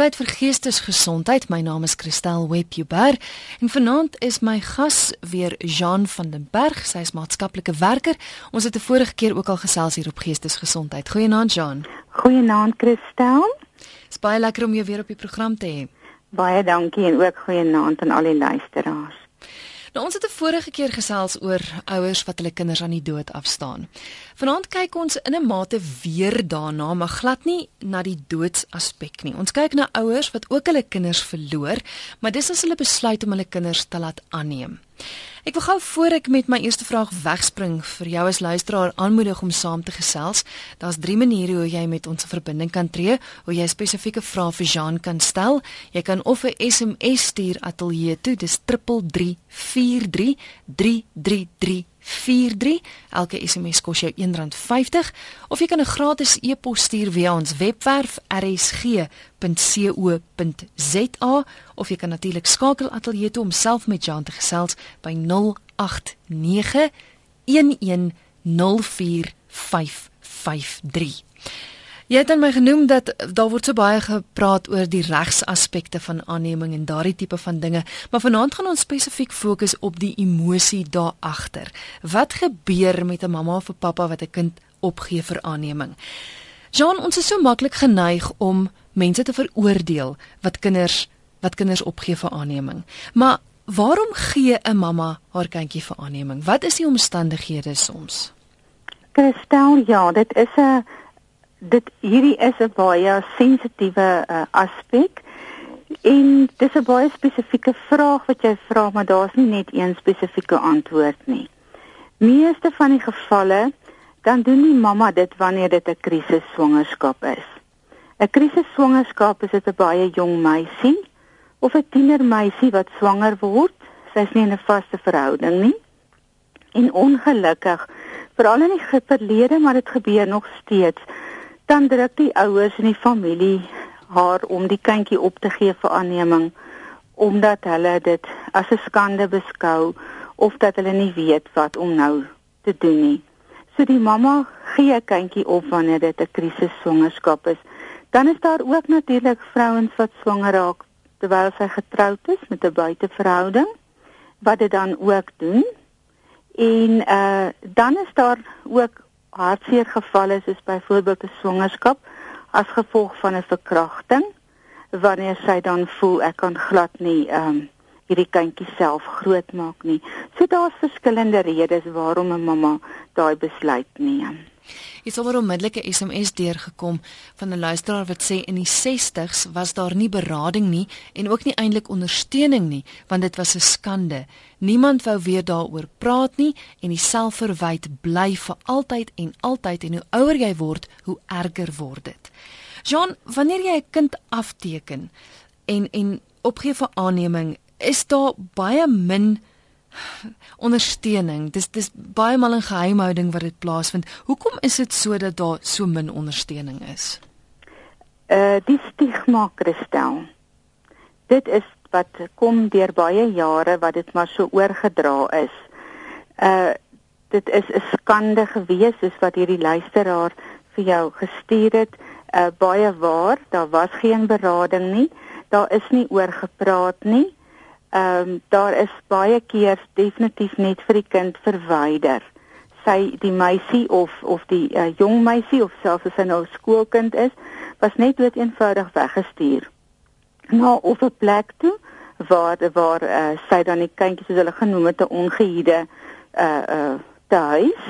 tyd vir geestesgesondheid. My naam is Christel Webber en vanaand is my gas weer Jean van den Berg. Sy is maatskaplike werker. Ons het 'n vorige keer ook al gesels hier op geestesgesondheid. Goeienaand Jean. Goeienaand Christel. Dit is baie lekker om jou weer op die program te hê. Baie dankie en ook goeienaand aan al die luisteraars. Nou ons het 'n vorige keer gesels oor ouers wat hulle kinders aan die dood afstaan. Vanaand kyk ons in 'n mate weer daarna, maar glad nie na die doodsaspek nie. Ons kyk na ouers wat ook hulle kinders verloor, maar dis as hulle besluit om hulle kinders te laat aanneem. Ek wil gou voor ek met my eerste vraag wegspring vir jou as luisteraar aanmoedig om saam te gesels. Daar's drie maniere hoe jy met ons 'n verbinding kan tree, hoe jy spesifieke vrae vir Jean kan stel. Jy kan of 'n SMS stuur ateljee toe, dis 3343 333 43 elke SMS kos jou R1.50 of jy kan 'n gratis e-pos stuur via ons webwerf rsg.co.za of jy kan natuurlik skakel ateljee toe om self met Jan te gesels by 089 1104553 Jy het aan my genoem dat daar word so baie gepraat oor die regsaspekte van aanneming en daardie tipe van dinge, maar vanaand gaan ons spesifiek fokus op die emosie daar agter. Wat gebeur met 'n mamma of 'n pappa wat 'n kind opgee vir aanneming? Jean, ons is so maklik geneig om mense te veroordeel wat kinders wat kinders opgee vir aanneming. Maar waarom gee 'n mamma haar kindjie vir aanneming? Wat is die omstandighede soms? Kristel, ja, dit is 'n dit hierdie is 'n baie sensitiewe uh, aspek en dis 'n baie spesifieke vraag wat jy vra maar daar's nie net een spesifieke antwoord nie. Meeste van die gevalle dan doen die mamma dit wanneer dit 'n krisis swangerskap is. 'n Krisis swangerskap is dit 'n baie jong meisie of 'n tienermeisie wat swanger word. Sy's nie in 'n vaste verhouding nie. En ongelukkig, veral in die verlede, maar dit gebeur nog steeds dan druk die ouers en die familie haar om die kindjie op te gee vir aanneming omdat hulle dit as 'n skande beskou of dat hulle nie weet wat om nou te doen nie. So die mamma gee 'n kindjie op wanneer dit 'n krisis swangerskap is. Dan is daar ook natuurlik vrouens wat swanger raak terwyl sy getroud is met 'n buiteverhouding wat dit dan ook doen. En uh dan is daar ook hartseer gevalle soos byvoorbeeld 'n swangerskap as gevolg van 'n verkrachting wanneer sy dan voel ek kan glad nie ehm um, hierdie kindjie self grootmaak nie. So daar's verskillende redes waarom 'n mamma daai besluit neem. Iets oor onmiddellike SMS deurgekom van 'n luisteraar wat sê in die 60s was daar nie berading nie en ook nie eintlik ondersteuning nie want dit was 'n skande. Niemand wou weer daaroor praat nie en die selfverwyd bly vir altyd en altyd en hoe ouer jy word, hoe erger word dit. Jean, wanneer jy 'n kind afteken en en opgee vir aanneming, is daar baie min ondersteuning. Dis dis baie mal in geheimhouding wat dit plaasvind. Hoekom is dit so dat daar so min ondersteuning is? Uh die stigma kristel. Dit is wat kom deur baie jare wat dit maar so oorgedra is. Uh dit is 'n skande gewees soos wat hierdie luisteraar vir jou gestuur het. Uh baie waar, daar was geen berading nie. Daar is nie oor gepraat nie. Ehm um, daar is baie keer definitief net vir die kind verwyder. Sy die meisie of of die uh, jong meisie of selfs as sy nou skoolkind is, was net dood eenvoudig weggestuur. Na of 'n plek toe waar waar uh, sy dan die kindjie soos hulle genoem het 'n ongehuide uh uh tuis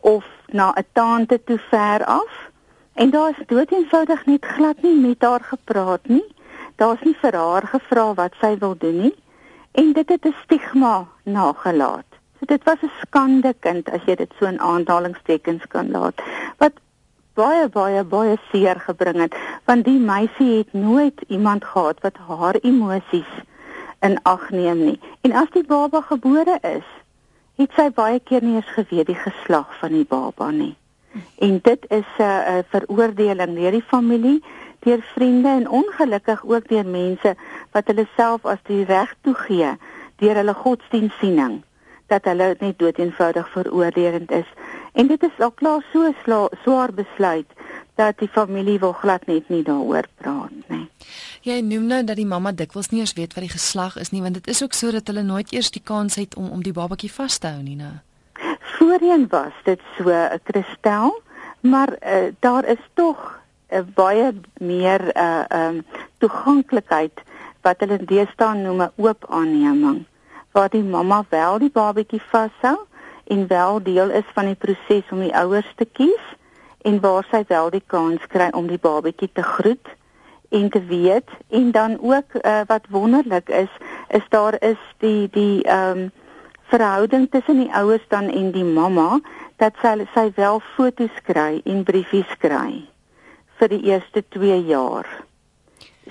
of na 'n tante toe ver af. En daar is dood eenvoudig net glad nie met haar gepraat nie. Daar's nie vir haar gevra wat sy wil doen nie en dit het 'n stigma nagelaat. So dit was 'n skande kind as jy dit so in aanhalingstekens kan laat. Wat baie baie baie seer gebring het want die meisie het nooit iemand gehad wat haar emosies in ag neem nie. En as die baba gebore is, het sy baie keer nie eens geweet die geslag van die baba nie. En dit is 'n uh, uh, veroordeling deur die familie deur vriende en ongelukkig ook deur mense wat hulle self as die reg toegee deur hulle godsdienstsiening dat hulle net doeteenvoudig veroordelend is en dit is al klaar so swaar besluit dat die familie wil glad net nie daaroor praat nie. Jy noem nou dat die mamma dikwels nie eens weet wat die geslag is nie, want dit is ook so dat hulle nooit eers die kans het om om die babatjie vas te hou nie, nou. Voorheen was dit so 'n kristel, maar uh, daar is tog uh, baie meer 'n uh, um, toeganklikheid wat hulle deesdae noem 'n oop aanneming waar die mamma wel die babatjie vashou en wel deel is van die proses om die ouers te kies en waar sy wel die kans kry om die babatjie te groet en te weet. En dan ook uh, wat wonderlik is is daar is die die ehm um, verhouding tussen die ouers dan en die mamma dat sy sy wel foto's kry en briefies kry vir die eerste 2 jaar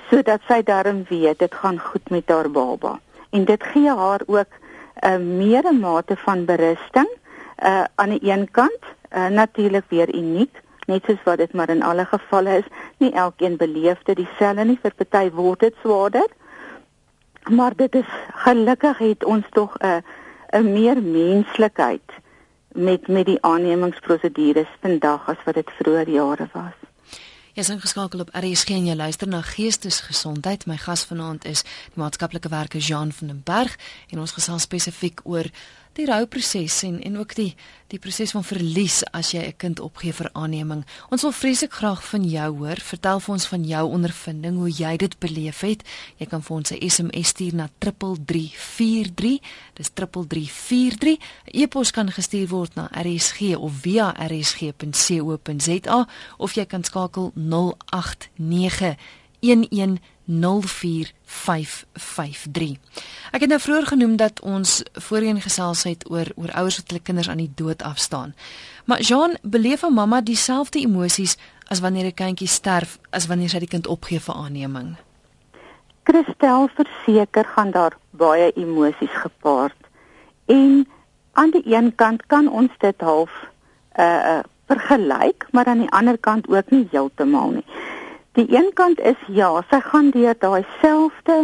sodat sy darm weet dit gaan goed met haar baba. En dit gee haar ook 'n uh, meer mate van berusting uh, aan die een kant uh, natuurlik weer uniek net soos wat dit maar in alle gevalle is. Nie elkeen beleef dit dieselfde nie vir party word dit swaarder. Maar dit is gelukkig het ons tog 'n uh, 'n meer menslikheid met met die aannemingsprosedures vandag as wat dit vroeër jare was Jy is ingeskakel op RSG en jy luister na Geestesgesondheid. My gas vanaand is die maatskaplike werker Jean van den Berg en ons gesels spesifiek oor die rouproses en en ook die die proses van verlies as jy 'n kind opgee vir aanneming. Ons wil vreeslik graag van jou hoor. Vertel vir ons van jou ondervinding, hoe jy dit beleef het. Jy kan vir ons 'n SMS stuur na 3343. Dis 3343. 'n E-pos kan gestuur word na RSG of via rsg.co.za of jy kan skakel 089 11 0453. Ek het nou vroeër genoem dat ons voorheen gesels het oor oor ouers wat hulle kinders aan die dood afstaan. Maar Jean, beleef 'n mamma dieselfde emosies as wanneer 'n kindjie sterf as wanneer sy die kind opgee vir aanneming? Christel verseker gaan daar baie emosies gepaard. En aan die een kant kan ons dit half uh vergelyk, maar aan die ander kant ook nie heeltemal nie. Die een kant is ja, sy gaan deur daai selfde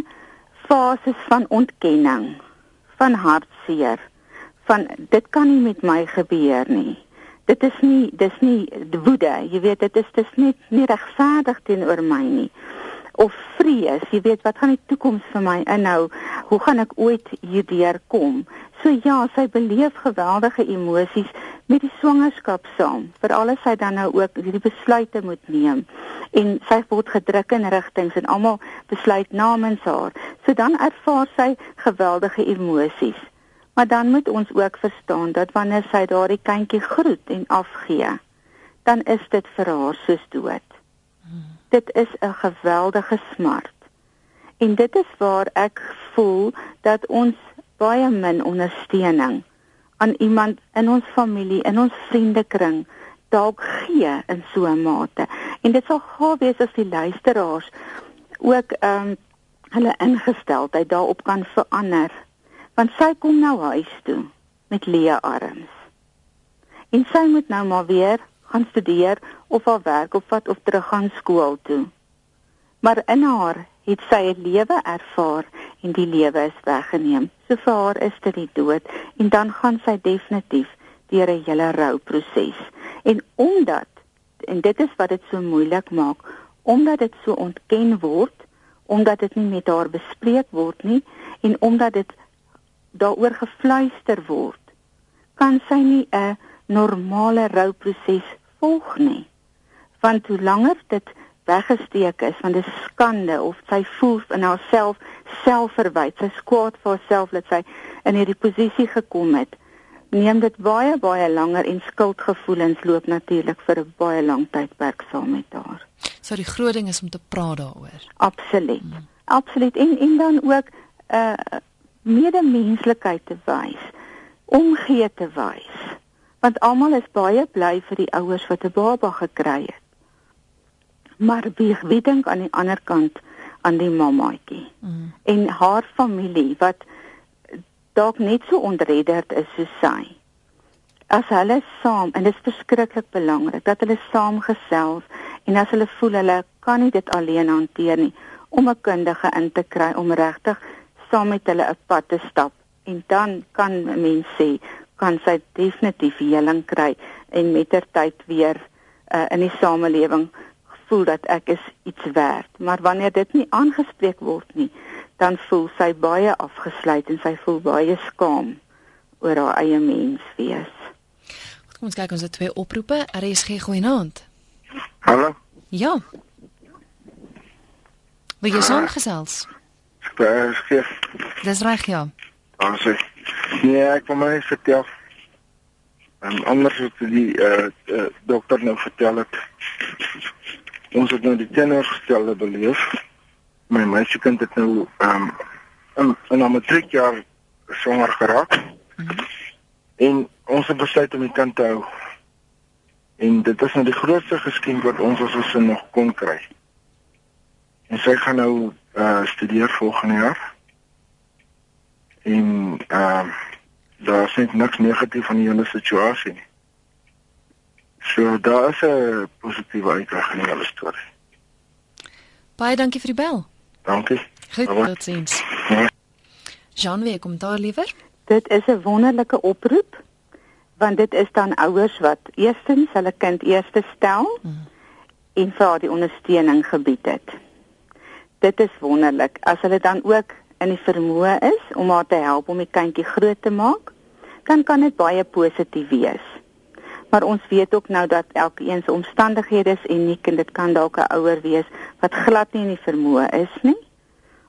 fases van ontkenning, van hartseer, van dit kan nie met my gebeur nie. Dit is nie dis nie woede, jy weet dit is dis nie nie regverdig teenoor my nie of vrees, jy weet wat gaan die toekoms vir my inhou? Hoe gaan ek ooit hierdeur kom? So ja, sy beleef geweldige emosies met die swangerskap saam. Veral as sy dan nou ook hierdie besluite moet neem en sy word gedruk in rigtings en almal besluit namens haar. So dan ervaar sy geweldige emosies. Maar dan moet ons ook verstaan dat wanneer sy daardie kindjie groet en afgee, dan is dit vir haar soos dood. Dit is 'n geweldige smart. En dit is waar ek voel dat ons baie min ondersteuning aan iemand in ons familie, in ons vriendekring dalk gee in so 'n mate. En dit sal gaaf wees as die luisteraars ook ehm um, hulle ingesteldheid daarop kan verander. Want sy kom nou huis toe met leë arms. En sy moet nou maar weer gaan studeer of haar werk of wat of terug gaan skool toe. Maar in haar het sy 'n lewe ervaar en die lewe is weggeneem. So vir haar is dit die dood en dan gaan sy definitief deur 'n hele rouproses. En omdat en dit is wat dit so moeilik maak, omdat dit so ontken word, omdat dit nie met haar bespreek word nie en omdat dit daaroor gefluister word, kan sy nie 'n normale rouproses volg nie. Want hoe langer dit weggesteek is van 'n skande of sy voel in haarself selfverwyd, sy skwaad vir haarself dat sy in hierdie posisie gekom het, neem dit baie baie langer en skuldgevoelens loop natuurlik vir 'n baie lang tydperk saam met haar. So die groot ding is om te praat daaroor. Absoluut. Hmm. Absoluut. En en dan ook 'n uh, medemenslikheid te wys, omgee te wys want almal is baie bly vir die ouers wat 'n baba gekry het. Maar wie wie dink aan die ander kant aan die mammaatjie mm. en haar familie wat dalk net so ontredderd is soos sy. As hulle saam en dit is verskriklik belangrik dat hulle saam gesels en as hulle voel hulle kan nie dit alleen hanteer nie om 'n kundige in te kry om regtig saam met hulle 'n pad te stap en dan kan 'n mens sê kan sy definitief heling kry en met ter tyd weer uh, in die samelewing voel dat ek is iets werd. Maar wanneer dit nie aangespreek word nie, dan voel sy baie afgesluit en sy voel baie skaam oor haar eie mens wees. Kom ons kyk ons het twee oproepe. RSG goeienaand. Hallo. Ja. Wil jy saamgesels? RSG. Dis reg ja. Ons sê nee, ek wil my vertel. En anders het die eh uh, dokter nou vertel het. Ons het nou die teenoorgestelde beleef. My meisiekind het nou ehm um, in 'n matriekjaar swanger geraak. Mm -hmm. En ons het besluit om die kind te hou. En dit is nou die grootste geskenk wat ons as gesin nog kon kry. En sy gaan nou eh uh, studeer volgende jaar. En ehm uh, daar is niks negatief van die hele situasie nie. So daar is 'n positiewe uitweg in die hele storie. Baie dankie vir die bel. Dankie. Goed, totsiens. Ja. Jean, wie kom daar liewer? Dit is 'n wonderlike oproep want dit is dan ouers wat eerstens hulle kind eerste stel hmm. en vir haar die ondersteuning gebied het. Dit is wonderlik as hulle dan ook in die vermoë is om haar te help om die kindjie groot te maak, dan kan dit baie positief wees. Maar ons weet ook nou dat elkeen se omstandighede is uniek en dit kan dalk 'n ouer wees wat glad nie in die vermoë is nie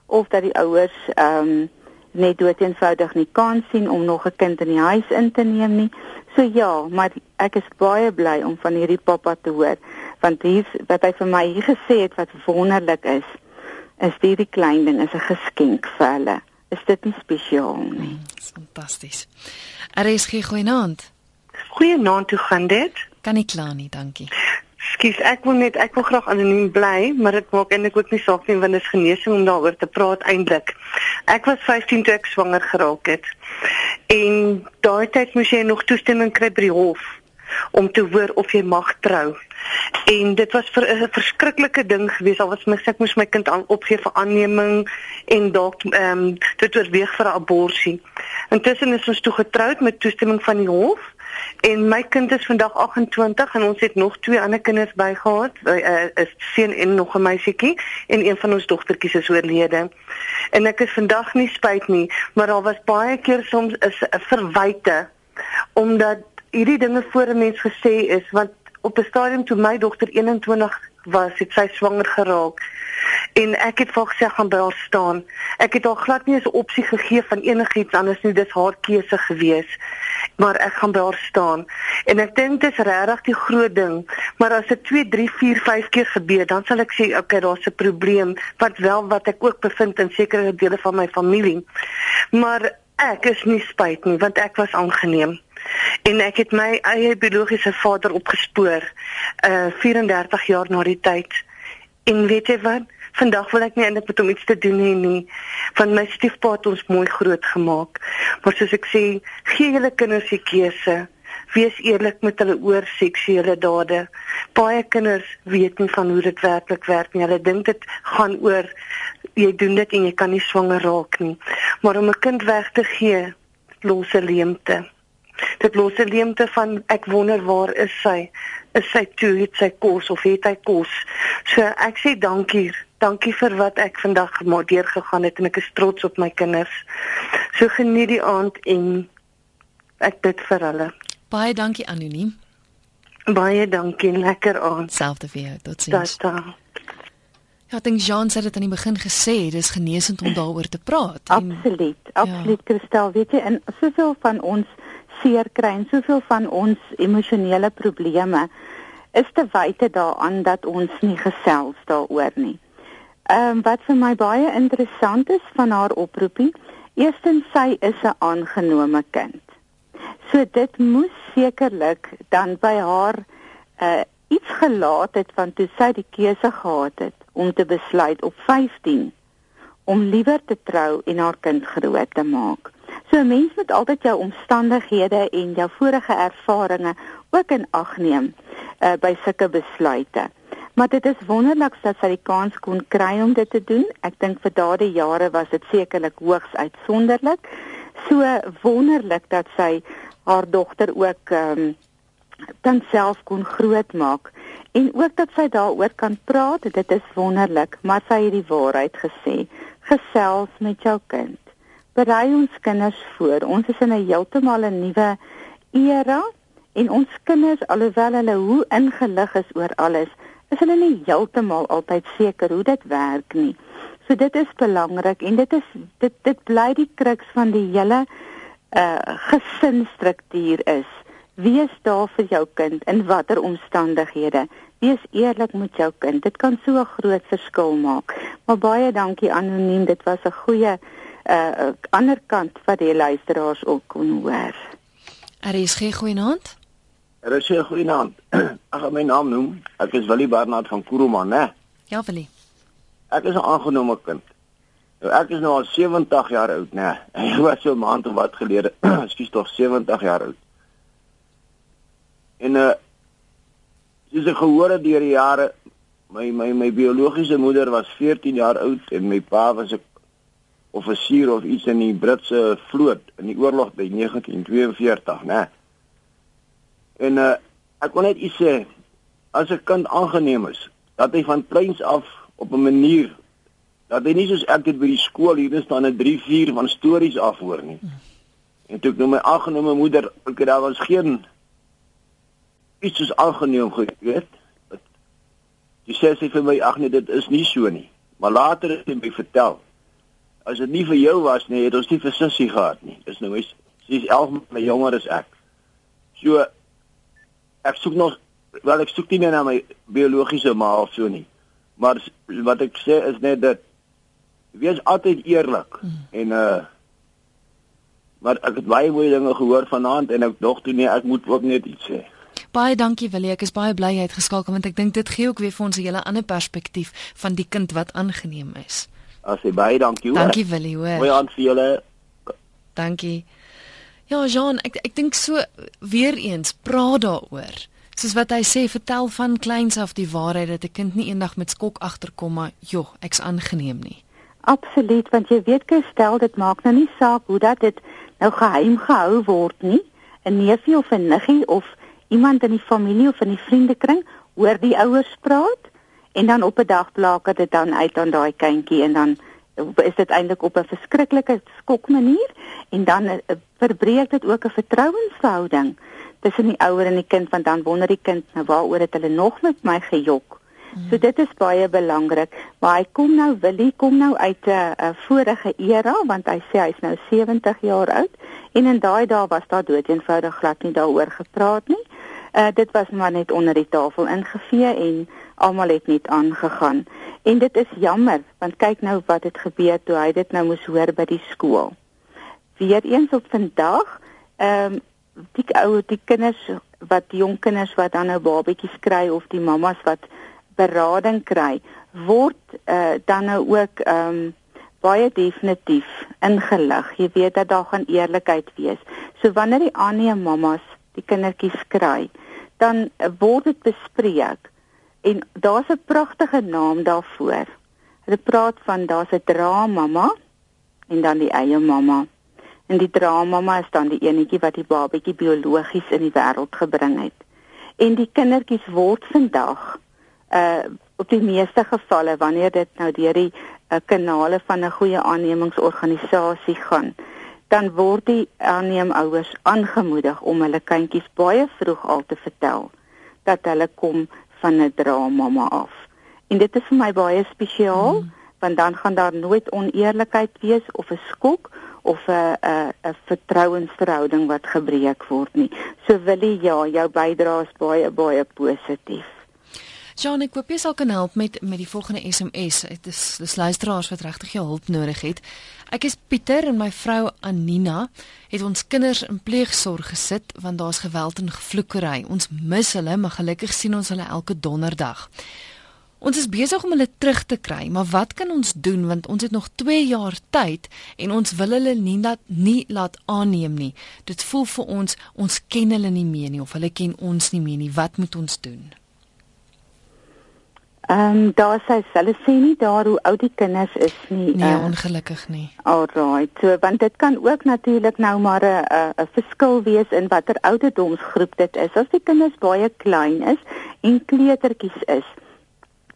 of dat die ouers ehm um, net dood eenvoudig nie kan sien om nog 'n kind in die huis in te neem nie. So ja, maar ek is baie bly om van hierdie pappa te hoor want hier wat hy vir my hier gesê het wat wonderlik is is hierdie klein ding is 'n geskenk vir hulle. Is dit nie spesiaal nie? Mm, fantasties. RSG goeienaand. Goeienaand, hoe gaan dit? Kan nie kla nie, dankie. Skus, ek wil net ek wil graag anoniem bly, maar dit maak eintlik ook nie saak nie want dit is genesing om daaroor te praat eintlik. Ek was 15 toe ek swanger geraak het. En daai tyd moes jy nog toestemming kry by die hof om te hoor of jy mag trou. En dit was vir 'n verskriklike ding geweest. Al was my ek moes my kind aan opgee vir aanneming en dalk ehm um, dit oorweeg vir 'n abortus. Intussen is ons toe getroud met toestemming van die hof. En my kind is vandag 28 en ons het nog twee ander kinders bygehad. Uh, is seun en nog 'n meisietjie en een van ons dogtertjies is oorlede. En ek is vandag nie spyt nie, maar daar was baie keer soms is 'n verwyte omdat hierdie dinge voor 'n mens gesê is want op 'n stadium toe my dogter 21 was, het sy swanger geraak. En ek het vir gesê gaan by haar staan. Ek het haar glad nie 'n opsie gegee van enigiets anders nie, dis haar keuse gewees. Maar ek gaan by haar staan. En ek dink dit is regtig die groot ding, maar as dit 2, 3, 4, 5 keer gebeur, dan sal ek sê, okay, daar's 'n probleem, wat wel wat ek ook bevind in sekere dele van my familie. Maar ek is nie spyt nie, want ek was aangeneem en ek het my eie biologiese vader opgespoor uh 34 jaar na die tyd. En weet jy wat? Vandag wil ek nie eintlik met hom iets te doen hê nie van my stiefpa het ons mooi groot gemaak maar soos ek sê gee julle kinders die keuse. Wees eerlik met hulle oor seksuele dade. Baie kinders weet nie van hoe dit werklik werk nie. Hulle dink dit gaan oor jy doen dit en jy kan nie swanger raak nie. Maar om 'n kind weg te gee los 'n leemte Dit los 'n leemte van ek wonder waar is sy? Is sy toe het sy kos of het hy kos? So ek sê dankie. Dankie vir wat ek vandag gemaak gegaan het en ek is trots op my kinders. So geniet die aand en ek bid vir hulle. Baie dankie anoniem. Baie dankie. Lekker aand. Selfde vir jou. Totsiens. Tata. Ja, dink Jean sê dit aan die begin gesê, dis genesend om daaroor te praat. Absoluut. Absoluut, ja. Christel, weet jy, en soveel van ons seer kry en soveel van ons emosionele probleme is te wyte daaraan dat ons nie gesels daaroor nie. Ehm um, wat vir my baie interessant is van haar oproepie, eerstens sy is 'n aangenome kind. So dit moes sekerlik dan by haar uh iets gelaat het van toe sy die keuse gehad het om te besluit op 15 om liewer te trou en haar kind groot te maak. So 'n mens moet altyd jou omstandighede en jou vorige ervarings ook in ag neem uh, by sulke besluite. Maar dit is wonderlik dat sy die kans kon kry om dit te doen. Ek dink vir daardie jare was dit sekerlik hoogs uitsonderlik. So wonderlik dat sy haar dogter ook um, dan self kon grootmaak en ook dat sy daaroor kan praat, dit is wonderlik, maar sy het die waarheid gesê. Gesels met jou kind. Berei ons kinders voor. Ons is in 'n heeltemal 'n nuwe era en ons kinders alhoewel hulle hoe ingelig is oor alles, is hulle nie heeltemal altyd seker hoe dit werk nie. So dit is belangrik en dit is dit dit bly die kruks van die hele uh gesinstruktuur is. Wees daar vir jou kind in watter omstandighede. Wees eerlik met jou kind. Dit kan so 'n groot verskil maak. Maar baie dankie anoniem. Dit was 'n goeie uh ander kant wat die luisteraars ook kon hoor. Er is geen goeie hand. Er is geen goeie hand. Ag my naam noem. Ek is Willie Barnard van Kuruman, né? Ja, Willie. Ek is 'n aangenome kind. Nou ek is nou al 70 jaar oud, né? Ek was so 'n maand of wat gelede, ekskuus tog 70 jaar oud. En uh soos ek gehoor het deur die jare, my my my biologiese moeder was 14 jaar oud en my pa was 'n offisier of iets in die Britse vloot in die oorlog by 1942, né? En uh ek kon net iets sê as 'n kind aangeneem is, dat hy van kleins af op 'n manier dat hy nie soos ek dit by die skool hier staan 'n 3 4 van stories afhoor nie. En toe ek nou my aangenome moeder, ek daar was geen iets soos aangeneem geweet. Sy sê sy vir my ag nee, dit is nie so nie. Maar later het sy my vertel as dit nie vir jou was nie, het ons nie vir sussie gehad nie. Dis nou is sy is 11 maande jonger as ek. So ek soek nog wel ek soek nie meer na my biologiese ma of so nie. Maar wat ek sê is net dat wees altyd eerlik mm. en uh maar ek het baie mooi dinge gehoor vanaand en ek dog toe nee ek moet ook net iets sê. Baie dankie Willie, ek is baie bly jy het geskakel want ek dink dit gee ook weer vir ons 'n hele ander perspektief van die kind wat aangeneem is. As jy baie dankie hoor. Dankie Willie, hoor. Mooi aan vir julle. Dankie. Ja, Jean, ek ek dink so weer eens praat daaroor. Soos wat hy sê, vertel van kleins af die waarheid dat 'n kind nie eendag met skok agterkom maar, "Jog, ek's aangeneem nie." Absoluut, want jy weet gestel dit maak nou nie saak hoe dat dit nou geheim gehou word nie. 'n Neefie of 'n niggie of iemand in die familie of in die vriendekring hoor die ouers praat en dan op 'n dag plaak dit dan uit aan daai kindjie en dan is dit eintlik op 'n verskriklike skok manier en dan uh, verbreek dit ook 'n vertrouensverhouding tussen die ouer en die kind want dan wonder die kind nou waaroor het hulle nog met my gejok. Hmm. So dit is baie belangrik, maar hy kom nou Willie kom nou uit 'n uh, uh, vorige era want hy sê hy's nou 70 jaar oud en in daai dae was daar dood eenvoudig glad nie daaroor gepraat nie. Uh, dit was maar net onder die tafel ingevee en almal het net aangegaan. En dit is jammer want kyk nou wat het gebeur toe hy dit nou moes hoor by die skool. Weereens op vandag, ehm um, die ou die kinders wat jong kinders wat dan nou babetjies kry of die mammas wat berading kry, word uh, dan nou ook ehm um, baie definitief ingelig. Jy weet dat daar gaan eerlikheid wees. So wanneer die aanneem mammas die kindertjies kry, dan word dit bespreek en daar's 'n pragtige naam daarvoor. Hulle praat van daar's 'n dramamma en dan die eie mamma. En die dramamma is dan die enetjie wat die babatjie biologies in die wêreld gebring het. En die kindertjies word vandag uh op die meeste gevalle wanneer dit nou deur die uh, kanale van 'n goeie aannemingsorganisasie gaan, dan word die aanneemouers aangemoedig om hulle kindjies baie vroeg al te vertel dat hulle kom van 'n dramamma af. En dit is vir my baie spesiaal mm. want dan gaan daar nooit oneerlikheid wees of 'n skok of 'n 'n 'n vertrouensverhouding wat gebreek word nie. So Willie, ja, jou bydrae is baie baie positief. Jean, ek hoop jy sal kan help met met die volgende SMS. Dit is dis luisteraars wat regtig jou hulp nodig het. Ek is Pieter en my vrou Anina het ons kinders in pleegsorg gesit want daar's geweld en gevloekery. Ons mis hulle, maar gelukkig sien ons hulle elke donderdag. Ons is besig om hulle terug te kry, maar wat kan ons doen want ons het nog 2 jaar tyd en ons wil hulle nie laat nie laat aanneem nie. Dit voel vir ons ons ken hulle nie meer nie of hulle ken ons nie meer nie. Wat moet ons doen? Ehm um, daar sê hulle sê nie daar hoe oud die kinders is nie. Nee, uh, ongelukkig nie. Alraai. So want dit kan ook natuurlik nou maar 'n 'n verskil wees in watter ouderdomsgroep dit is. As die kinders baie klein is en kleutertjies is,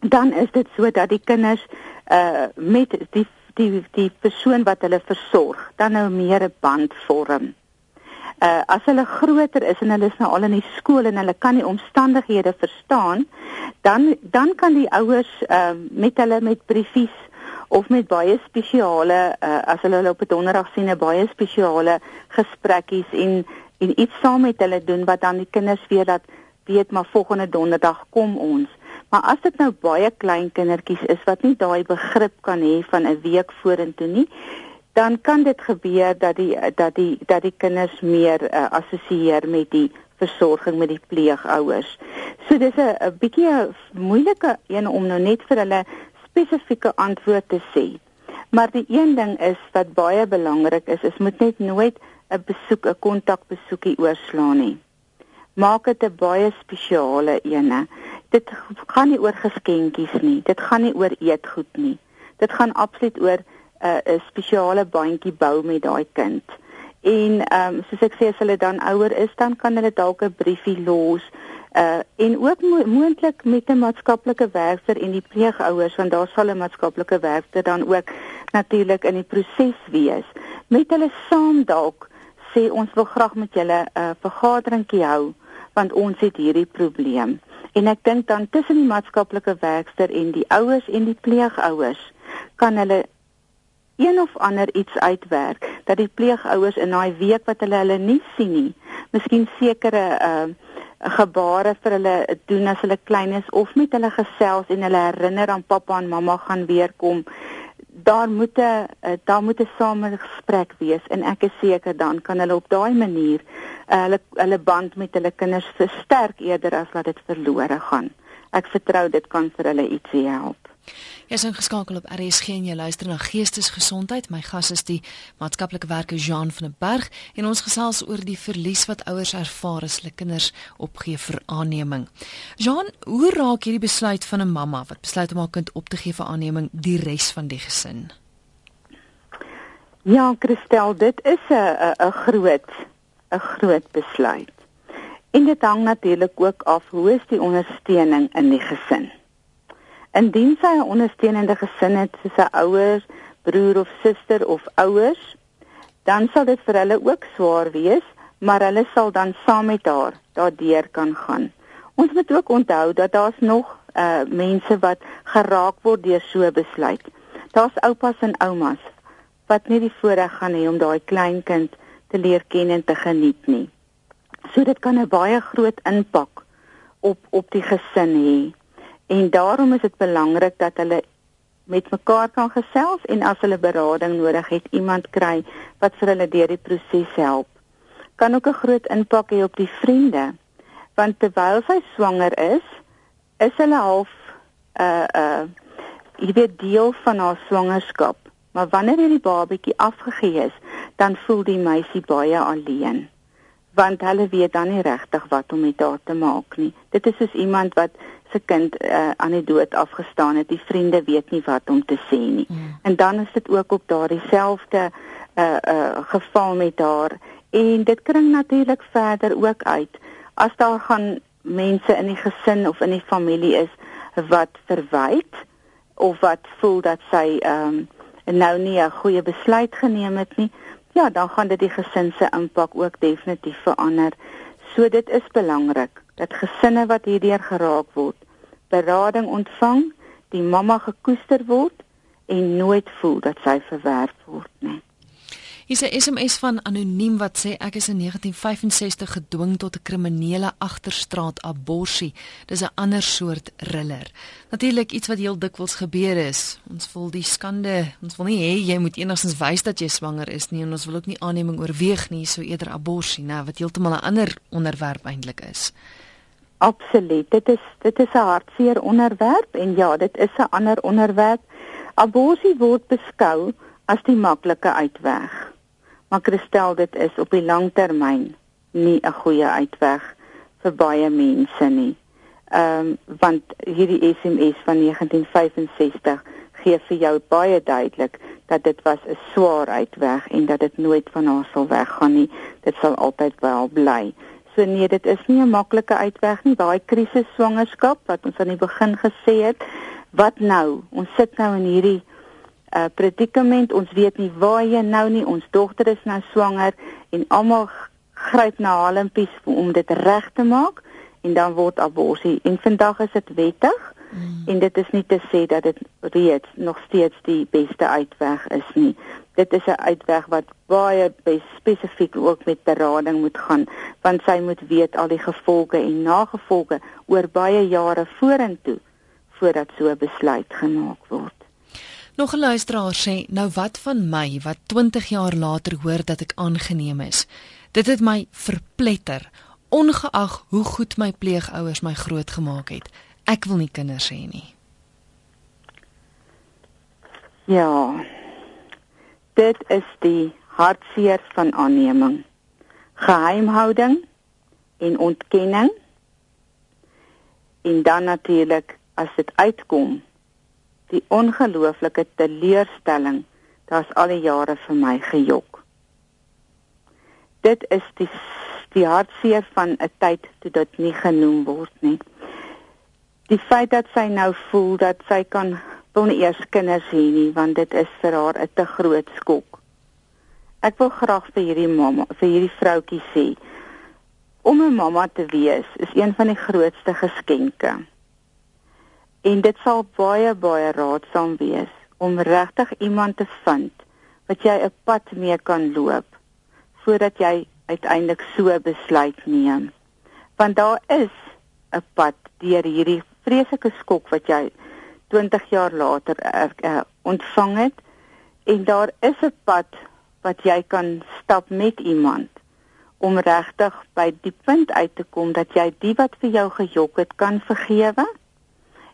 dan is dit so dat die kinders uh met die die die persoon wat hulle versorg, dan nou meer 'n band vorm uh, as hulle groter is en hulle is nou al in die skool en hulle kan die omstandighede verstaan, dan dan kan die ouers uh, met hulle met briefies of met baie spesiale uh, as hulle hulle op 'n donderdag sien 'n baie spesiale gesprekkies en en iets saam met hulle doen wat dan die kinders weer dat weet maar volgende donderdag kom ons. Maar as dit nou baie klein kindertjies is wat nie daai begrip kan hê van 'n week vorentoe nie, dan kan dit gebeur dat die dat die dat die kinders meer uh, assosieer met die versorging met die pleegouers. So dis 'n bietjie 'n moeilike een om nou net vir hulle spesifieke antwoord te sê. Maar die een ding is wat baie belangrik is, is moet net nooit 'n besoek, 'n kontakbesoekie oorslaan nie. Maak dit 'n baie spesiale ene. Dit gaan nie oor geskenkies nie. Dit gaan nie oor eetgoed nie. Dit gaan absoluut oor 'n uh, spesiale bandjie bou met daai kind. En ehm um, soos ek sê as hulle dan ouer is, dan kan hulle dalk 'n briefie los. Uh en ook mo moontlik met 'n maatskaplike werker en die pleegouers want daar sal 'n maatskaplike werker dan ook natuurlik in die proses wees. Met hulle saam dalk sê ons wil graag met julle 'n uh, vergaderingkie hou want ons het hierdie probleem. En ek dink dan tussen die maatskaplike werker en die ouers en die pleegouers kan hulle een of ander iets uitwerk dat die pleegouers in daai week wat hulle hulle nie sien nie, miskien sekere uh gebare vir hulle doen as hulle klein is of met hulle gesels en hulle herinner aan pappa en mamma gaan weer kom. Daar moet 'n uh, daar moet 'n samegesprek wees en ek is seker dan kan hulle op daai manier uh, hulle hulle band met hulle kinders versterk eerder as wat dit verlore gaan. Ek vertrou dit kan vir hulle ietsie help. Jy is ingeskakel op RSG en jy luister na Geestesgesondheid. My gas is die maatskaplike werker Jean van der Berg en ons gesels oor die verlies wat ouers ervaar as hulle kinders opgee vir aanneming. Jean, hoe raak hierdie besluit van 'n mamma wat besluit om haar kind op te gee vir aanneming die res van die gesin? Ja, Christel, dit is 'n 'n groot 'n groot besluit. En dit hang natuurlik ook af hoe is die ondersteuning in die gesin. Indien sy 'n ondersteunende gesin het soos 'n ouers, broer of suster of ouers, dan sal dit vir hulle ook swaar wees, maar hulle sal dan saam met haar daardeur kan gaan. Ons moet ook onthou dat daar's nog uh mense wat geraak word deur so besluit. Daar's oupas en oumas wat nie die voorreg gaan hê om daai kleinkind te leer ken en te geniet nie. So dit kan 'n baie groot impak op op die gesin hê. En daarom is dit belangrik dat hulle met mekaar kan gesels en as hulle berading nodig het, iemand kry wat vir hulle deur die proses help. Kan ook 'n groot impak hê op die vriende. Want terwyl sy swanger is, is hulle half 'n uh, 'n uh, jy weet deel van haar swangerskap. Maar wanneer hierdie babatjie afgegee is, dan voel die meisie baie alleen want hulle weet dan nie regtig wat om met haar te maak nie. Dit is soos iemand wat se kind uh, aan die dood afgestaan het. Die vriende weet nie wat om te sê nie. Mm. En dan is dit ook op daardie selfde uh uh geval met haar en dit kring natuurlik verder ook uit as daar gaan mense in die gesin of in die familie is wat verwyd of wat voel dat sy ehm um, nou nie 'n goeie besluit geneem het nie ja, dan gaan dit die gesin se impak ook definitief verander. So dit is belangrik dat gesinne wat hierdeur geraak word, berading ontvang, die mamma gekoester word en nooit voel dat sy verwerp word nie. Hier's 'n SMS van anoniem wat sê ek is in 1965 gedwing tot 'n kriminele agterstraat aborsie. Dis 'n ander soort riller. Natuurlik iets wat heel dikwels gebeur is. Ons voel die skande. Ons wil nie hê jy moet enigstens wys dat jy swanger is nie en ons wil ook nie aanneming oorweeg nie, so eerder aborsie, nou wat heeltemal 'n ander onderwerp eintlik is. Absoluut. Dit is dit is 'n hartseer onderwerp en ja, dit is 'n ander onderwerp. Aborsie word beskou as die maklike uitweg. Maar Christel, dit is op die lang termyn nie 'n goeie uitweg vir baie mense nie. Ehm um, want hierdie SMS van 1965 gee vir jou baie duidelik dat dit was 'n swaar uitweg en dat dit nooit van haar sal weggaan nie. Dit sal altyd wel bly. So nee, dit is nie 'n maklike uitweg nie. Daai krisis swangerskap wat ons aan die begin gesê het, wat nou? Ons sit nou in hierdie uh predikament. Ons weet nie waar jy nou nie. Ons dogter is nou swanger en almal gryp na halimpies om dit reg te maak en dan word abortus. En vandag is dit wettig. Mm. En dit is nie te sê dat dit reeds nog steeds die beste uitweg is nie. Dit is 'n uitweg wat baie spesifiek ook met berading moet gaan, want sy moet weet al die gevolge en nagevolge oor baie jare vorentoe voordat so 'n besluit gemaak word. Nog 'n luisteraar sê, nou wat van my wat 20 jaar later hoor dat ek aangeneem is? Dit het my verpletter, ongeag hoe goed my pleegouers my grootgemaak het. Ek wil nie kinders hê nie. Ja. Dit is die hartseer van aanneming. Geheimhouding en ontkenning. En dan natuurlik as dit uitkom, die ongelooflike teleurstelling, daar's al die jare vir my gejok. Dit is die die hartseer van 'n tyd toe dit nie genoem word nie die feit dat sy nou voel dat sy kan wil nie eers kinders hê nie want dit is vir haar 'n te groot skok. Ek wil graag vir hierdie mamma, vir hierdie vroutjie sê om 'n mamma te wees is een van die grootste geskenke. En dit sal baie baie raadsaam wees om regtig iemand te vind wat jy 'n pad mee kan loop voordat jy uiteindelik so besluit neem. Want daar is 'n pad deur hierdie vreeslike skok wat jy 20 jaar later er, uh, ontvang het en daar is 'n pad wat jy kan stap met iemand om regtig by die punt uit te kom dat jy die wat vir jou gejok het kan vergewe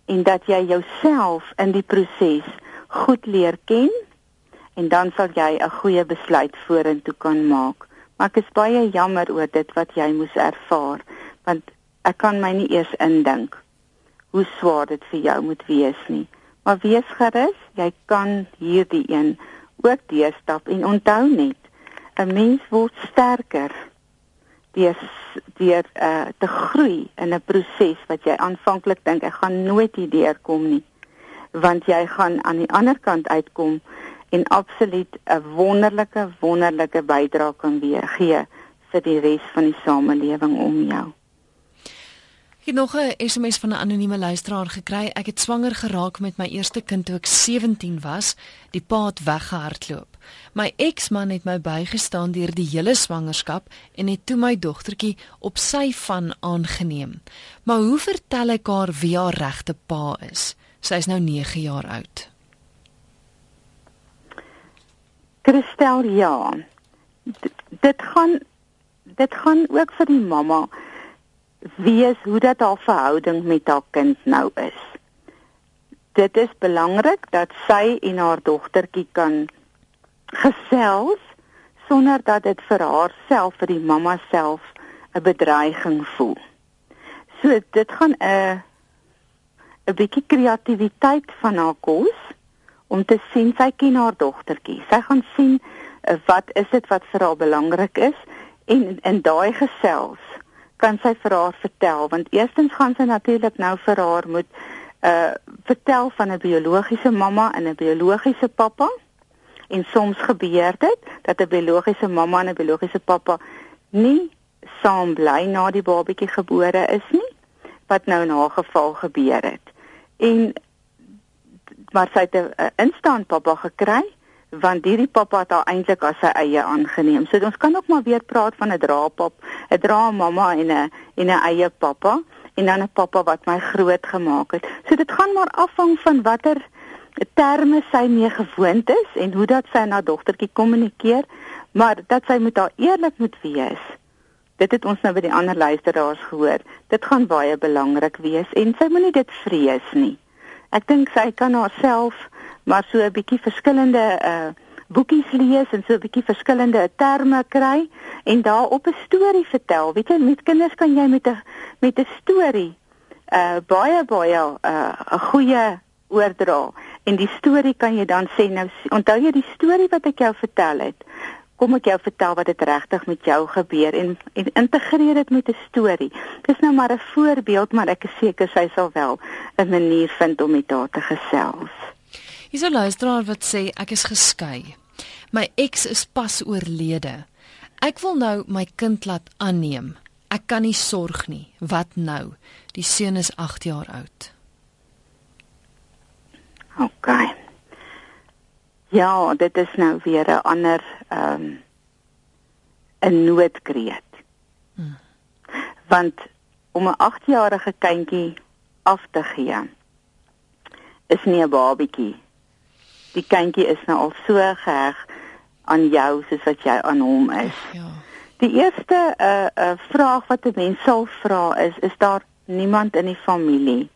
en dat jy jouself in die proses goed leer ken en dan sal jy 'n goeie besluit vorentoe kan maak. Maar ek is baie jammer oor dit wat jy moes ervaar want ek kan my nie eers indink hoe swaar dit vir jou moet wees nie. Maar wees gerus, jy kan hierdie een ook deurstap en onthou net, 'n mens word sterker deur deur uh, te groei in 'n proses wat jy aanvanklik dink ek gaan nooit hierdeur kom nie. Want jy gaan aan die ander kant uitkom en absoluut 'n wonderlike wonderlike bydrae kan weer gee vir die res van die samelewing om jou. Ek het nog 'n SMS van 'n anonieme luisteraar gekry. Ek het swanger geraak met my eerste kind toe ek 17 was. Die pa het weggehardloop. My eksman het my bygestaan deur die hele swangerskap en het toe my dogtertjie op sy van aangeneem. Maar hoe vertel ek haar wie haar regte pa is? Sy is nou 9 jaar oud. Christel, ja. D dit gaan dit gaan ook vir die mamma weet hoe dat haar verhouding met haar kind nou is. Dit is belangrik dat sy en haar dogtertjie kan gesels sonder dat dit vir haarself vir die mamma self 'n bedreiging voel. So dit gaan 'n 'n bietjie kreatiwiteit van haar kos om te sien sy ken haar dogtertjie. Sy gaan sien uh, wat is dit wat vir haar belangrik is en in daai gesels kan sy vir haar vertel want eerstens gaan sy natuurlik nou vir haar moet uh vertel van 'n biologiese mamma en 'n biologiese pappa en soms gebeur dit dat 'n biologiese mamma en 'n biologiese pappa nie saam bly na die babatjie gebore is nie wat nou in haar geval gebeur het. En maar sy het 'n instaan pappa gekry want hierdie pappa het haar eintlik as sy eie aangeneem. So ons kan ook maar weer praat van 'n draapap, 'n draamamma en 'n en 'n eie pappa en dan 'n pappa wat my groot gemaak het. So dit gaan maar afhang van watter terme sy mee gewoond is en hoe dat sy na dogtertjie kommunikeer, maar dat sy moet daar eerlik moet wees. Dit het ons nou by die ander luisteraars gehoor. Dit gaan baie belangrik wees en sy moenie dit vrees nie. Ek dink sy kan haarself maar so 'n bietjie verskillende uh boekies lees en so 'n bietjie verskillende terme kry en daarop 'n storie vertel. Weet jy, met kinders kan jy met 'n met 'n storie uh baie baie uh, 'n goeie oordra en die storie kan jy dan sê nou onthou jy die storie wat ek jou vertel het? Kom ek jou vertel wat dit regtig met jou gebeur en en integreer dit met 'n storie. Dis nou maar 'n voorbeeld maar ek is seker sy sal wel 'n manier vind om met haar te gesels Hier is 'n luisteraar wat sê ek is geskei my ex is pas oorlede ek wil nou my kind laat aanneem ek kan nie sorg nie wat nou die seun is 8 jaar oud OK. Ja, dit is nou weer 'n ander ehm um, 'n noodkreet. Hmm. Want om 'n 8-jarige kindjie af te gee is nie 'n babietjie. Die kindjie is nou al so geheg aan jou soos wat jy aan hom is. Ja. Die eerste 'n uh, eh, 'n uh, eh, vraag wat 'n mens sal vra is, is daar niemand in die familie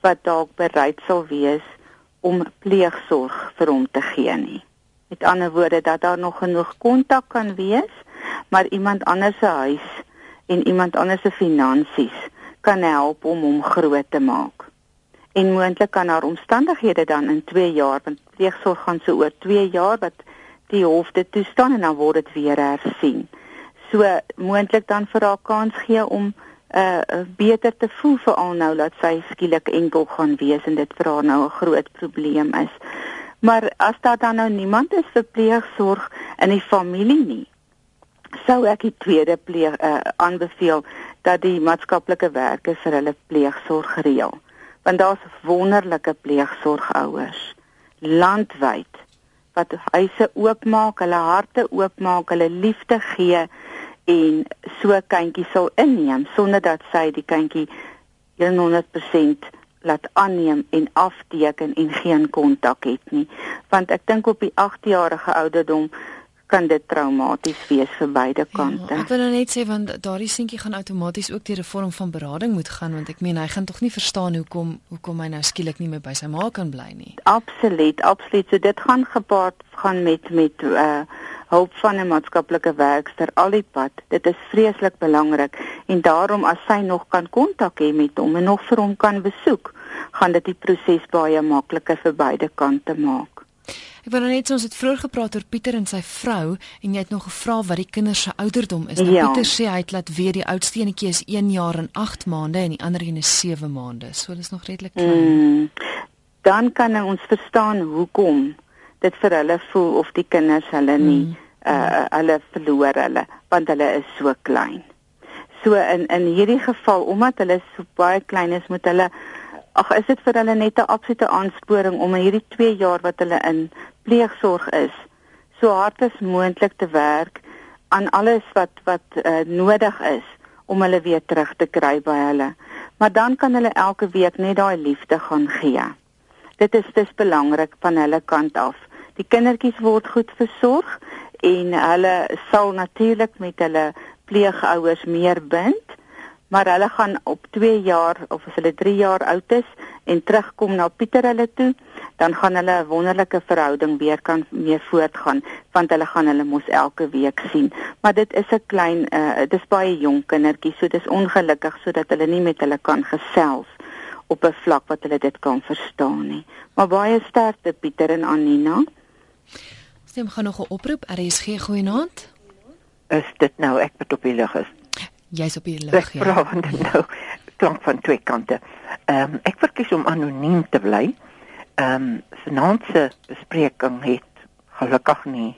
wat dalk bereid sal wees om pleegsorg vir hom te gee nie. Met ander woorde dat daar nog genoeg kontak kan wees, maar iemand anders se huis en iemand anders se finansies kan help om hom groot te maak. En moontlik kan haar omstandighede dan in 2 jaar, want pleegsorg gaan so oor 2 jaar wat die hof dit toestaan en dan word dit weer hersien. So moontlik dan vir haar kans gee om uh beter te voel vir al nou dat sy skielik enkel gaan wees en dit vir haar nou 'n groot probleem is. Maar as daar dan nou niemand is vir pleegsorg in die familie nie, sou ek die tweede pleeg uh aanbeveel dat die maatskaplike werkers vir hulle pleegsorg reël. Want daar's wonderlike pleegsorgouers landwyd wat huise oopmaak, hulle harte oopmaak, hulle liefde gee en so kindjie sal inneem sonder dat sy die kindjie 100% laat aanneem en afteken en geen kontak het nie. Want ek dink op die 8-jarige ouderdom kan dit traumaties wees vir beide ja, kante. Ja, ek wil nou net sê want daardie seentjie gaan outomaties ook deur 'n vorm van berading moet gaan want ek meen hy gaan tog nie verstaan hoekom hoekom hy nou skielik nie meer by sy ma kan bly nie. Absoluut, absoluut. So dit gaan gepaard gaan met met uh hulp van 'n maatskaplike werkster al die pad. Dit is vreeslik belangrik en daarom as sy nog kan kontak hê met hom en nog vir hom kan besoek, gaan dit die proses baie makliker vir beide kante maak. Ek wou net ons het vroeër gepraat oor Pieter en sy vrou en jy het nog gevra wat die kinders se ouderdom is. Nou ja. Pieter sê hy het laat weet die oudste enetjie is 1 jaar en 8 maande en die ander een is 7 maande. So hulle is nog redelik klein. Mm, dan kan ons verstaan hoekom dit vir hulle voel of die kinders hulle nie mm uh hulle verloor hulle want hulle is so klein. So in in hierdie geval omdat hulle so baie klein is moet hulle ag is dit vir hulle net 'n absolute aansporing om in hierdie 2 jaar wat hulle in pleegsorg is so hard as moontlik te werk aan alles wat wat uh, nodig is om hulle weer terug te kry by hulle. Maar dan kan hulle elke week net daai liefde gaan gee. Dit is dis belangrik van hulle kant af. Die kindertjies word goed versorg en hulle sal natuurlik met hulle pleegouers meer bind maar hulle gaan op 2 jaar of as hulle 3 jaar oud is en terugkom na Pieter hulle toe dan gaan hulle 'n wonderlike verhouding weer kan mee voortgaan want hulle gaan hulle mos elke week sien maar dit is 'n klein uh, dis baie jonk kindertjie so dis ongelukkig sodat hulle nie met hulle kan gesels op 'n vlak wat hulle dit kan verstaan nie maar baie sterkte Pieter en Anina Stem gaan nog 'n oproep. RSG goeienaand. Is dit nou ek wat op die lug is? Jy's op die ja. Ek vra dit nou klank van twee kante. Ehm um, ek verkies om anoniem te bly. Ehm um, finansie bespreking het gelukkig nie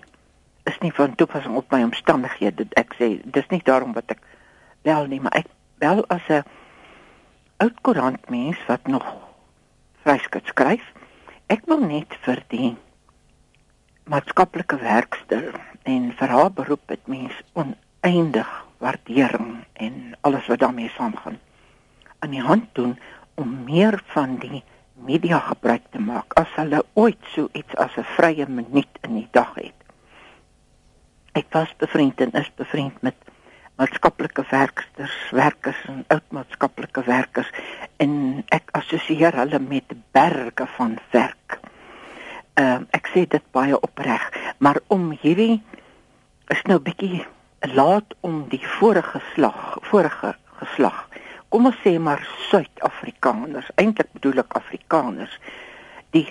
is nie van toepassing op my omstandighede. Ek sê dis nie daarom wat ek bel nie, maar ek bel as 'n oud koerantmens wat nog vryskut skryf. Ek wil net verdien maatskaplike werkster en vir haar beroep het mens oneindig waardering en alles wat daarmee saamgaan aan die hand doen om meer van die media gebruik te maak as hulle ooit so iets as 'n vrye minuut in die dag het. Ek was bevriend en is bevriend met maatskaplike werksters, werkers en oud maatskaplike werkers en ek assosieer hulle met berge van werk uh, ek sê dit baie opreg, maar om hierdie is nou bietjie laat om die vorige geslag, vorige geslag kom ons sê maar Suid-Afrikaners, eintlik bedoel ek Afrikaners, die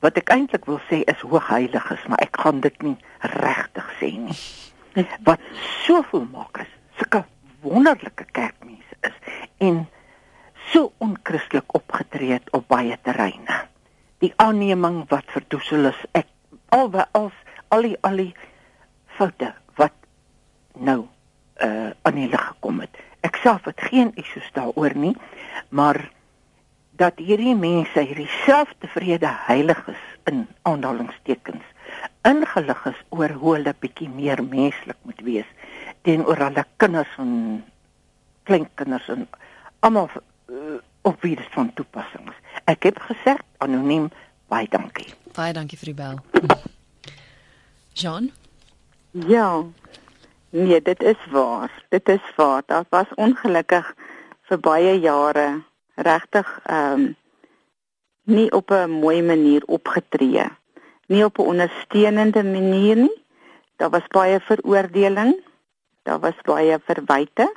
wat ek eintlik wil sê is hoogheiliges, maar ek gaan dit nie regtig sê nie. Wat soveel maak is sulke wonderlike kerkmense is en so onkristelik opgetree het op baie terreine. Die aanneming wat verdoesel is, ek albe als al die al die foute wat nou uh aan die lig gekom het. Ek self het geen issues daaroor nie, maar dat hierdie mense hierdie selftevrede heiliges in aanhalingstekens ingelig is oor hoe hulle bietjie meer menslik moet wees teenoor hulle kinders en kleinkinders en almal uh, op wie dit van toepassing is. Ek het gesê anoniem baie dankie. Baie dankie vir die bel. Jean? Ja. Nee, dit is waar. Dit is waar. Daar was ongelukkig vir baie jare regtig ehm um, nie op 'n mooi manier opgetree. Nie op 'n ondersteunende manier nie. Daar was baie veroordeling. Daar was baie verwyte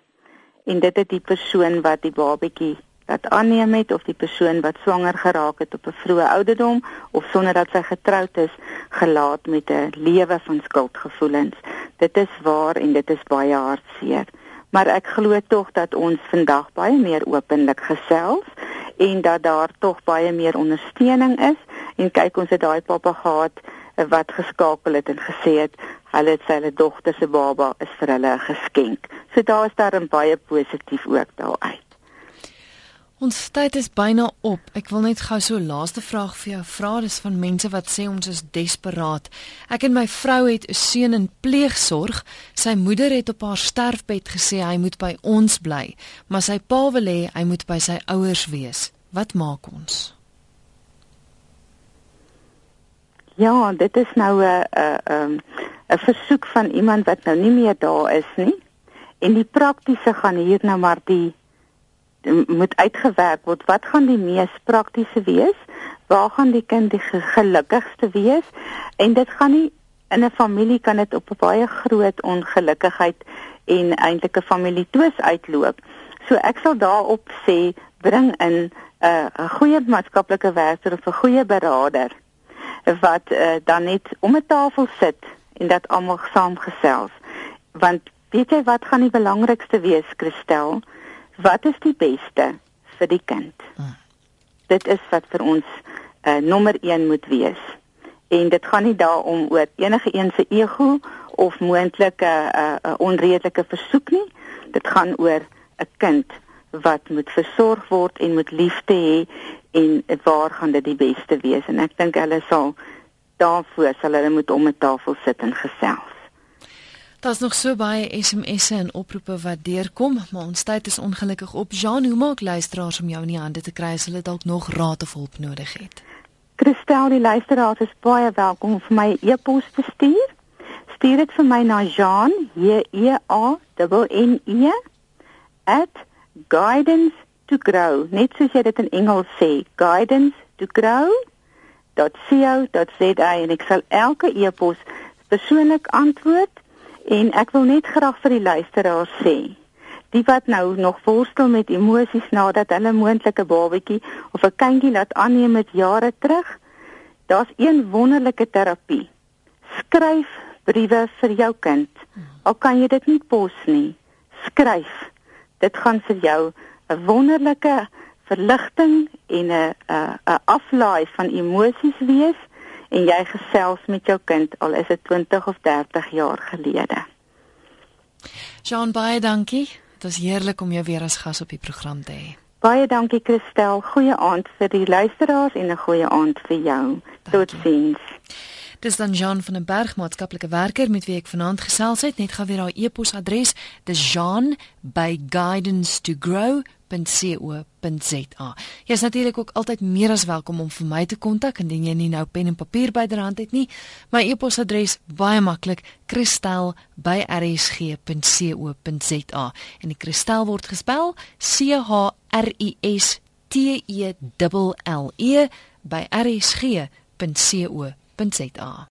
en dit het die persoon wat die babatjie wat aanneem het of die persoon wat swanger geraak het op 'n vroeë ouderdom of sonder dat sy getroud is gelaat met 'n lewe van skuldgevoelens. Dit is waar en dit is baie hartseer. Maar ek glo tog dat ons vandag baie meer openlik gesels en dat daar tog baie meer ondersteuning is en kyk ons het daai pappa gehad wat geskakel het en gesê het hulle het sy dogter se baba is vir hulle 'n geskenk. So daar is daar 'n baie positief ook daaruit. Ons tyd is byna op. Ek wil net gou so laaste vraag vir jou vra. Dis van mense wat sê ons is desperaat. Ek en my vrou het 'n seun in pleegsorg. Sy moeder het op haar sterfbed gesê hy moet by ons bly, maar sy pa wil hê hy moet by sy ouers wees. Wat maak ons? Ja, dit is nou 'n 'n 'n versoek van iemand wat nou nie meer daar is nie. En die praktiese gaan hier nou maar die moet uitgewerk word. Wat gaan die mees praktiese wees? Waar gaan die kind die gelukkigste wees? En dit gaan nie in 'n familie kan dit op 'n baie groot ongelukkigheid en eintlik 'n familietwis uitloop. So ek sal daarop sê bring in 'n uh, goeie maatskaplike werker of 'n goeie beraader wat uh, dan net om 'n tafel sit en dat almal saamgesels. Want weet jy wat gaan die belangrikste wees, Christel? Wat is die beste vir die kind? Hmm. Dit is wat vir ons uh, nommer 1 moet wees. En dit gaan nie daaroor oor enige een se ego of moontlike 'n uh, uh, onredelike versoek nie. Dit gaan oor 'n kind wat moet versorg word en moet liefde hê en waar gaan dit die beste wees? En ek dink hulle sal daarvoor sal hulle moet om 'n tafel sit en gesels. Daar's nog so baie SMS'e en oproepe wat deurkom, maar ons tyd is ongelukkig op. Jean, hoe maak luisteraars om jou in die hande te kry as hulle dalk nog raad of hulp nodig het? Christel, die luisteraars is baie welkom om vir my e-pos te stuur. Stuur dit vir my na Jean, J E A N E @guidance to grow. Net soos jy dit in Engels sê, guidance to grow. .co.za en ek sal elke e-pos persoonlik antwoord En ek wil net graag vir die luisteraars sê, die wat nou nog worstel met emosies nadat hulle moontlike babatjie of 'n kindjie laat aanneem met jare terug, daar's een wonderlike terapie. Skryf briewe vir jou kind. Al kan jy dit nie pos nie, skryf. Dit gaan vir jou 'n wonderlike verligting en 'n 'n aflaai van emosies wees en jy gesels met jou kind al is dit 20 of 30 jaar gelede. Jean baie dankie. Dit was heerlik om jou weer as gas op die program te hê. Baie dankie Christel. Goeie aand vir die luisteraars en 'n goeie aand vir jou. Totsiens. Dis dan Jean van den Berg, maatskaplike werker met wie ek vanaand gesels het. Net gou weer haar e-posadres. Dis Jean by guidance to grow www.co.za. Jy is natuurlik ook altyd meer as welkom om vir my te kontak indien jy nie nou pen en papier byderhand het nie. My e-posadres baie maklik, kristel@rsg.co.za. En die kristel word gespel C H R I S T E L L E by rsg.co.za.